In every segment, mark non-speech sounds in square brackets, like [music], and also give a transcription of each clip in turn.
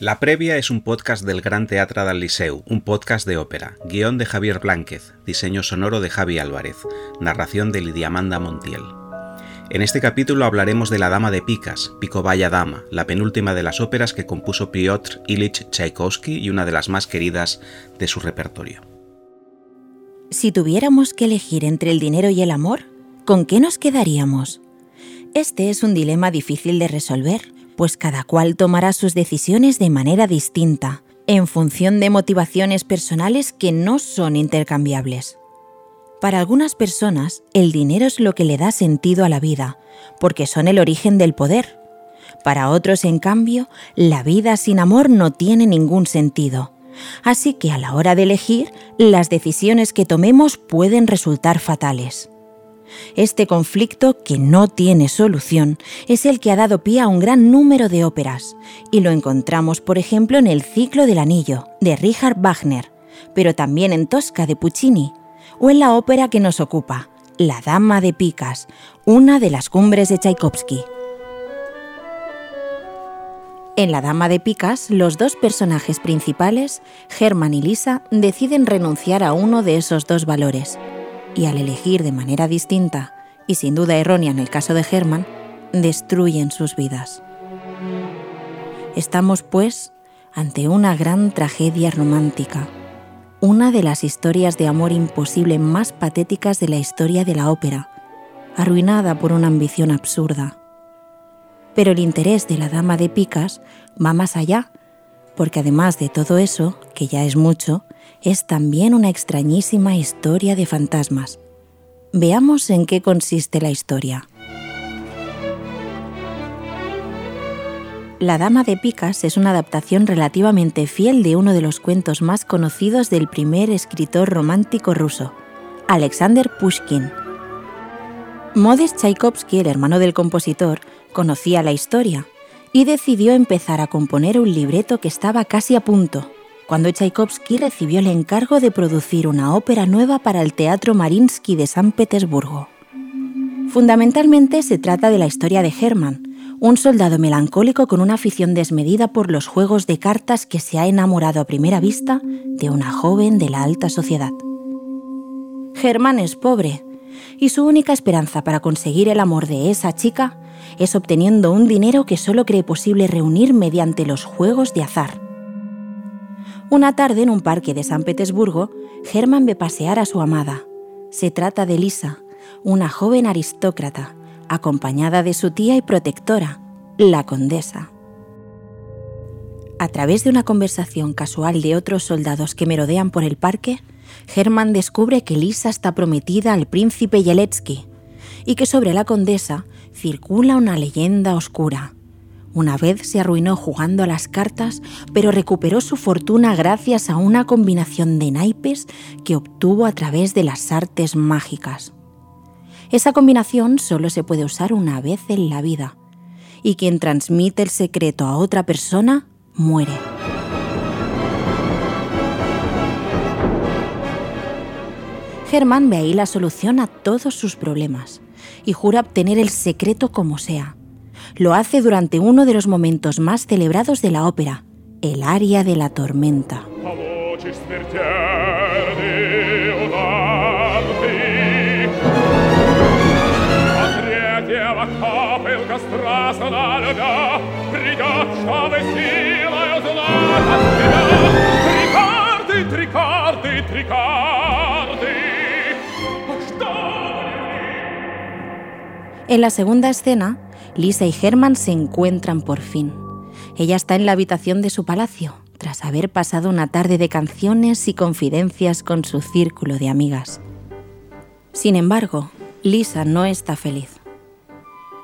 La Previa es un podcast del Gran Teatre del Liceu, un podcast de ópera, guion de Javier Blánquez, diseño sonoro de Javi Álvarez, narración de Lidia Amanda Montiel. En este capítulo hablaremos de La Dama de Picas, Picovaya Dama, la penúltima de las óperas que compuso Piotr Ilich Tchaikovsky y una de las más queridas de su repertorio. Si tuviéramos que elegir entre el dinero y el amor, ¿con qué nos quedaríamos? Este es un dilema difícil de resolver pues cada cual tomará sus decisiones de manera distinta, en función de motivaciones personales que no son intercambiables. Para algunas personas, el dinero es lo que le da sentido a la vida, porque son el origen del poder. Para otros, en cambio, la vida sin amor no tiene ningún sentido. Así que a la hora de elegir, las decisiones que tomemos pueden resultar fatales. Este conflicto, que no tiene solución, es el que ha dado pie a un gran número de óperas, y lo encontramos, por ejemplo, en el Ciclo del Anillo, de Richard Wagner, pero también en Tosca de Puccini, o en la ópera que nos ocupa, La Dama de Picas, una de las cumbres de Tchaikovsky. En La Dama de Picas, los dos personajes principales, Herman y Lisa, deciden renunciar a uno de esos dos valores, y al elegir de manera distinta, y sin duda errónea en el caso de Herman, destruyen sus vidas. Estamos, pues, ante una gran tragedia romántica, una de las historias de amor imposible más patéticas de la historia de la ópera, arruinada por una ambición absurda. Pero el interés de la Dama de Picas va más allá, porque además de todo eso, que ya es mucho, es también una extrañísima historia de fantasmas. Veamos en qué consiste la historia. La Dama de Picas es una adaptación relativamente fiel de uno de los cuentos más conocidos del primer escritor romántico ruso, Alexander Pushkin. Modest Tchaikovsky, el hermano del compositor, conocía la historia y decidió empezar a componer un libreto que estaba casi a punto, cuando Tchaikovsky recibió el encargo de producir una ópera nueva para el Teatro Marinsky de San Petersburgo. Fundamentalmente se trata de la historia de Hermann, un soldado melancólico con una afición desmedida por los juegos de cartas que se ha enamorado a primera vista de una joven de la alta sociedad. Hermann es pobre y su única esperanza para conseguir el amor de esa chica es obteniendo un dinero que solo cree posible reunir mediante los juegos de azar. Una tarde en un parque de San Petersburgo, Hermann ve pasear a su amada. Se trata de Lisa, una joven aristócrata, acompañada de su tía y protectora, la condesa. A través de una conversación casual de otros soldados que merodean por el parque, Hermann descubre que Lisa está prometida al príncipe Yeletsky y que sobre la condesa circula una leyenda oscura. Una vez se arruinó jugando a las cartas, pero recuperó su fortuna gracias a una combinación de naipes que obtuvo a través de las artes mágicas. Esa combinación solo se puede usar una vez en la vida, y quien transmite el secreto a otra persona muere. Germán ve ahí la solución a todos sus problemas y jura obtener el secreto como sea lo hace durante uno de los momentos más celebrados de la ópera, el aria de la tormenta. En la segunda escena, Lisa y Herman se encuentran por fin. Ella está en la habitación de su palacio, tras haber pasado una tarde de canciones y confidencias con su círculo de amigas. Sin embargo, Lisa no está feliz.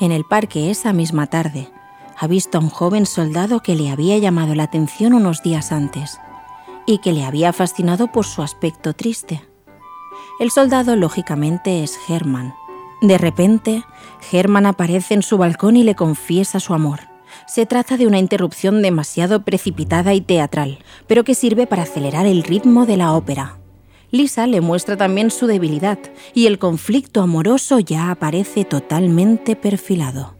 En el parque esa misma tarde, ha visto a un joven soldado que le había llamado la atención unos días antes y que le había fascinado por su aspecto triste. El soldado lógicamente es Herman, de repente, Herman aparece en su balcón y le confiesa su amor. Se trata de una interrupción demasiado precipitada y teatral, pero que sirve para acelerar el ritmo de la ópera. Lisa le muestra también su debilidad y el conflicto amoroso ya aparece totalmente perfilado.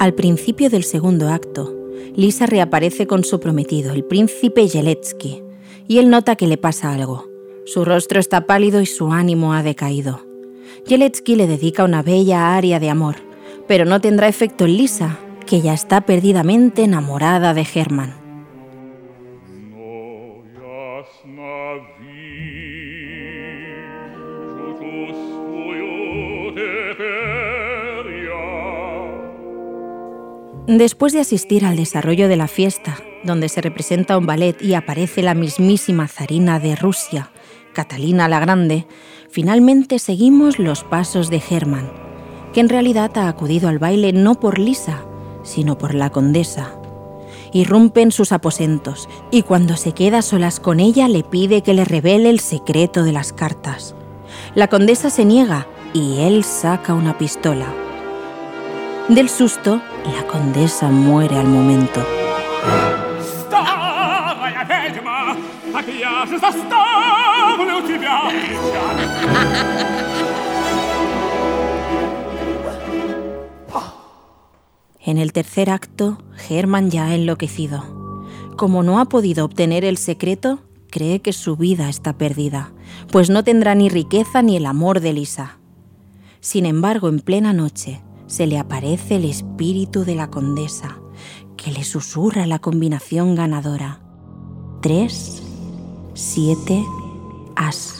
Al principio del segundo acto, Lisa reaparece con su prometido, el príncipe Yeletsky, y él nota que le pasa algo. Su rostro está pálido y su ánimo ha decaído. Yeletsky le dedica una bella aria de amor, pero no tendrá efecto en Lisa, que ya está perdidamente enamorada de Herman. Después de asistir al desarrollo de la fiesta, donde se representa un ballet y aparece la mismísima zarina de Rusia, Catalina la Grande, finalmente seguimos los pasos de Herman, que en realidad ha acudido al baile no por Lisa, sino por la condesa. Irrumpe en sus aposentos y cuando se queda a solas con ella le pide que le revele el secreto de las cartas. La condesa se niega y él saca una pistola. Del susto, la condesa muere al momento. [laughs] En el tercer acto, Herman ya ha enloquecido. Como no ha podido obtener el secreto, cree que su vida está perdida, pues no tendrá ni riqueza ni el amor de Lisa. Sin embargo, en plena noche, se le aparece el espíritu de la condesa, que le susurra la combinación ganadora. 3, 7, as.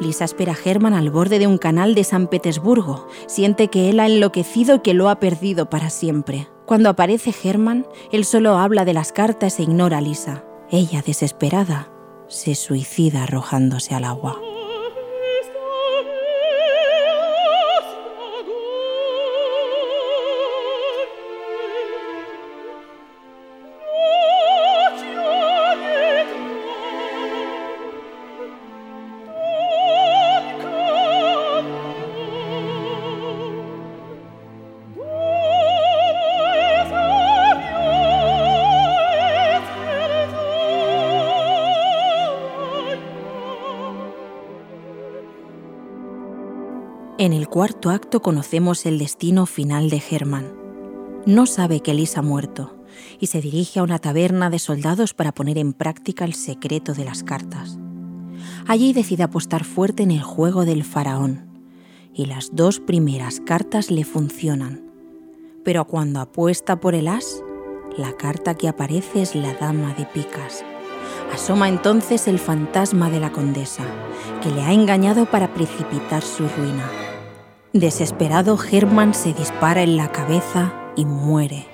Lisa espera a Herman al borde de un canal de San Petersburgo. Siente que él ha enloquecido y que lo ha perdido para siempre. Cuando aparece Herman, él solo habla de las cartas e ignora a Lisa. Ella, desesperada, se suicida arrojándose al agua. En el cuarto acto conocemos el destino final de Herman. No sabe que Lisa ha muerto y se dirige a una taberna de soldados para poner en práctica el secreto de las cartas. Allí decide apostar fuerte en el juego del faraón y las dos primeras cartas le funcionan. Pero cuando apuesta por el as, la carta que aparece es la dama de picas. Asoma entonces el fantasma de la condesa, que le ha engañado para precipitar su ruina. Desesperado, Herman se dispara en la cabeza y muere.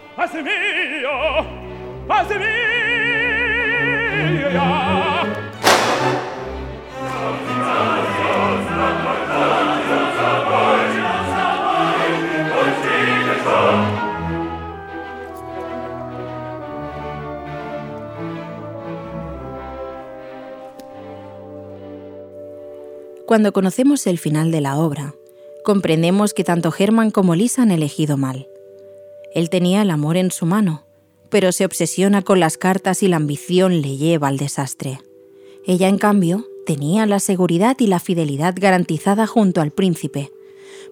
Cuando conocemos el final de la obra, comprendemos que tanto Herman como Lisa han elegido mal. Él tenía el amor en su mano, pero se obsesiona con las cartas y la ambición le lleva al desastre. Ella, en cambio, tenía la seguridad y la fidelidad garantizada junto al príncipe,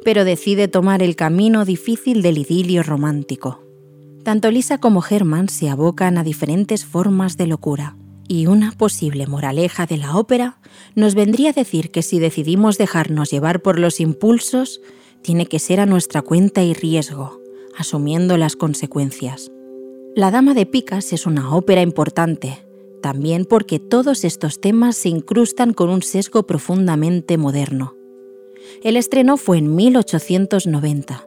pero decide tomar el camino difícil del idilio romántico. Tanto Lisa como Herman se abocan a diferentes formas de locura, Y una posible moraleja de la ópera nos vendría a decir que si decidimos dejarnos llevar por los impulsos, tiene que ser a nuestra cuenta y riesgo, asumiendo las consecuencias. La Dama de Picas es una ópera importante, también porque todos estos temas se incrustan con un sesgo profundamente moderno. El estreno fue en 1890,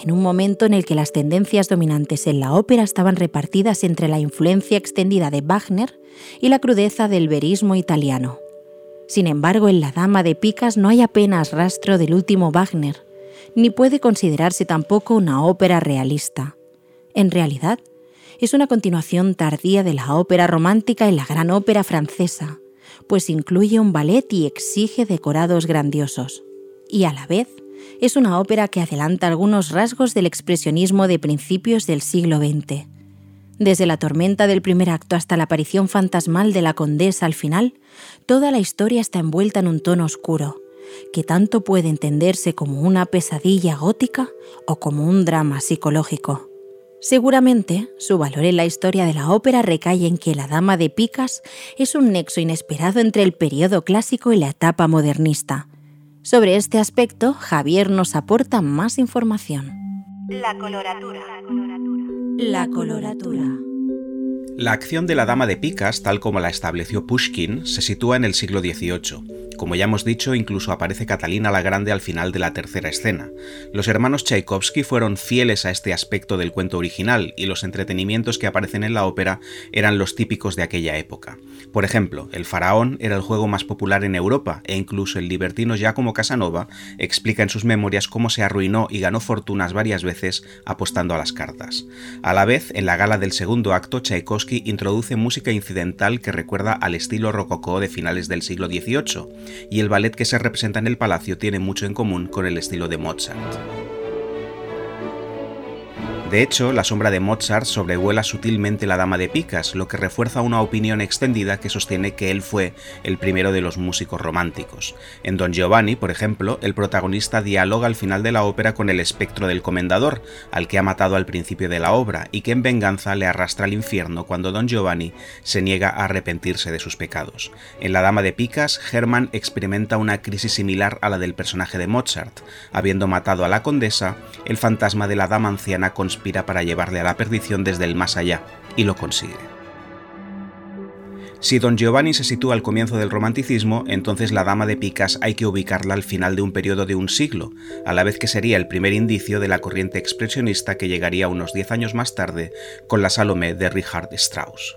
en un momento en el que las tendencias dominantes en la ópera estaban repartidas entre la influencia extendida de Wagner y la crudeza del verismo italiano. Sin embargo, en La Dama de Picas no hay apenas rastro del último Wagner, ni puede considerarse tampoco una ópera realista. En realidad, es una continuación tardía de la ópera romántica en la gran ópera francesa, pues incluye un ballet y exige decorados grandiosos. Y a la vez, es una ópera que adelanta algunos rasgos del expresionismo de principios del siglo XX. Desde la tormenta del primer acto hasta la aparición fantasmal de la condesa al final, toda la historia está envuelta en un tono oscuro, que tanto puede entenderse como una pesadilla gótica o como un drama psicológico. Seguramente, su valor en la historia de la ópera recae en que La Dama de Picas es un nexo inesperado entre el periodo clásico y la etapa modernista. Sobre este aspecto, Javier nos aporta más información. La coloratura. La coloratura. La acción de la Dama de Picas, tal como la estableció Pushkin, se sitúa en el siglo XVIII. Como ya hemos dicho, incluso aparece Catalina la Grande al final de la tercera escena. Los hermanos Tchaikovsky fueron fieles a este aspecto del cuento original y los entretenimientos que aparecen en la ópera eran los típicos de aquella época. Por ejemplo, el faraón era el juego más popular en Europa e incluso el libertino Giacomo Casanova explica en sus memorias cómo se arruinó y ganó fortunas varias veces apostando a las cartas. A la vez, en la gala del segundo acto, Tchaikovsky introduce música incidental que recuerda al estilo rococó de finales del siglo XVIII, y el ballet que se representa en el palacio tiene mucho en común con el estilo de Mozart. De hecho, la sombra de Mozart sobrevuela sutilmente la Dama de Picas, lo que refuerza una opinión extendida que sostiene que él fue el primero de los músicos románticos. En Don Giovanni, por ejemplo, el protagonista dialoga al final de la ópera con el espectro del comendador, al que ha matado al principio de la obra, y que en venganza le arrastra al infierno cuando Don Giovanni se niega a arrepentirse de sus pecados. En La Dama de Picas, Hermann experimenta una crisis similar a la del personaje de Mozart. Habiendo matado a la condesa, el fantasma de la dama anciana conspira para llevarle a la perdición desde el más allá, y lo consigue. Si Don Giovanni se sitúa al comienzo del romanticismo, entonces la Dama de Picas hay que ubicarla al final de un periodo de un siglo, a la vez que sería el primer indicio de la corriente expresionista que llegaría unos 10 años más tarde con la Salomé de Richard Strauss.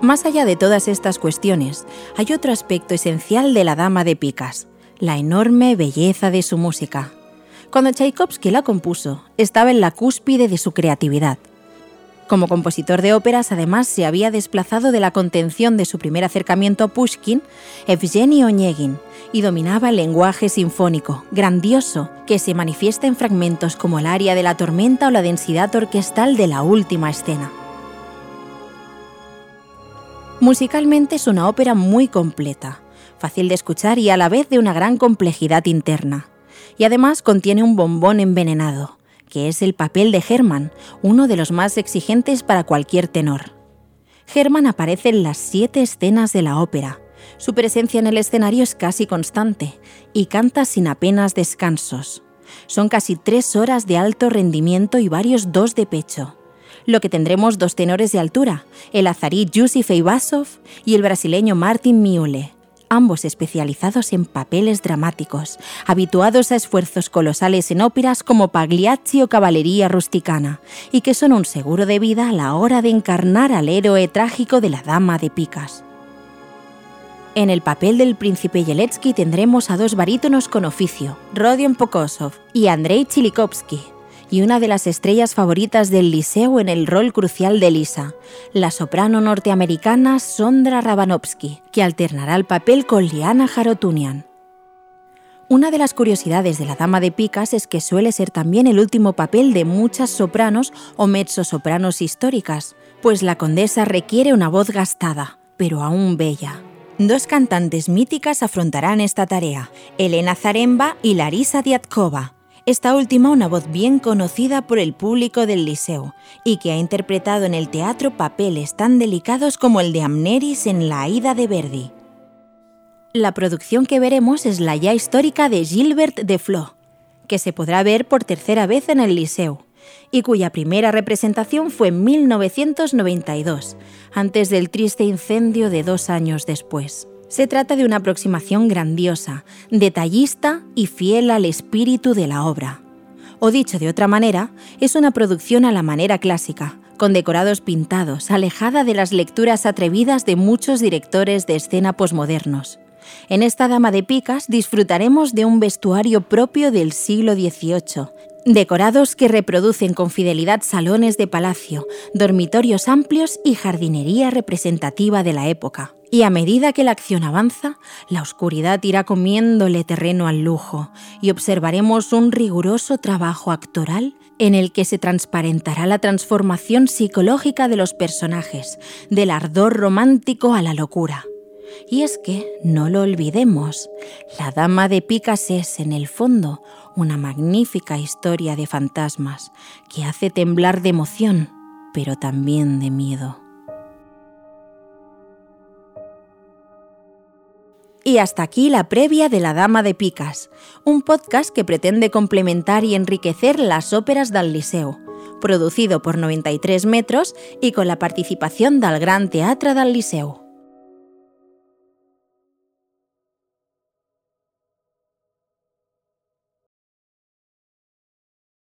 Más allá de todas estas cuestiones, hay otro aspecto esencial de la Dama de Picas, la enorme belleza de su música. Cuando Tchaikovsky la compuso, estaba en la cúspide de su creatividad. Como compositor de óperas, además, se había desplazado de la contención de su primer acercamiento a Pushkin, Evgeny Onegin, y dominaba el lenguaje sinfónico, grandioso, que se manifiesta en fragmentos como el aria de la tormenta o la densidad orquestal de la última escena. Musicalmente es una ópera muy completa, fácil de escuchar y a la vez de una gran complejidad interna y además contiene un bombón envenenado, que es el papel de Hermann, uno de los más exigentes para cualquier tenor. Hermann aparece en las siete escenas de la ópera. Su presencia en el escenario es casi constante y canta sin apenas descansos. Son casi tres horas de alto rendimiento y varios dos de pecho. Lo que tendremos dos tenores de altura, el azarí Jussi Feibasov y el brasileño Martin Miule, ambos especializados en papeles dramáticos, habituados a esfuerzos colosales en óperas como Pagliacci o Caballería Rusticana, y que son un seguro de vida a la hora de encarnar al héroe trágico de la Dama de Picas. En el papel del príncipe Yeletsky tendremos a dos barítonos con oficio, Rodion Pokosov y Andrei Chilikovsky, y una de las estrellas favoritas del liceo en el rol crucial de Lisa, la soprano norteamericana Sondra Rabanovsky, que alternará el papel con Liana Jarotunian. Una de las curiosidades de la Dama de Picas es que suele ser también el último papel de muchas sopranos o mezzosopranos históricas, pues la condesa requiere una voz gastada, pero aún bella. Dos cantantes míticas afrontarán esta tarea, Elena Zaremba y Larisa Diatkova, esta última una voz bien conocida por el público del Liceo y que ha interpretado en el teatro papeles tan delicados como el de Amneris en La Aida de Verdi. La producción que veremos es la ya histórica de Gilbert de Flo, que se podrá ver por tercera vez en el Liceo y cuya primera representación fue en 1992, antes del triste incendio de dos años después. Se trata de una aproximación grandiosa, detallista y fiel al espíritu de la obra. O dicho de otra manera, es una producción a la manera clásica, con decorados pintados, alejada de las lecturas atrevidas de muchos directores de escena posmodernos. En esta Dama de Picas disfrutaremos de un vestuario propio del siglo XVIII, decorados que reproducen con fidelidad salones de palacio, dormitorios amplios y jardinería representativa de la época. Y a medida que la acción avanza, la oscuridad irá comiéndole terreno al lujo y observaremos un riguroso trabajo actoral en el que se transparentará la transformación psicológica de los personajes, del ardor romántico a la locura. Y es que, no lo olvidemos, la Dama de Picas es, en el fondo, una magnífica historia de fantasmas que hace temblar de emoción, pero también de miedo. Y hasta aquí la previa de La Dama de Picas, un podcast que pretende complementar y enriquecer las óperas del Liceo, producido por 93 metros y con la participación del Gran Teatro del Liceo.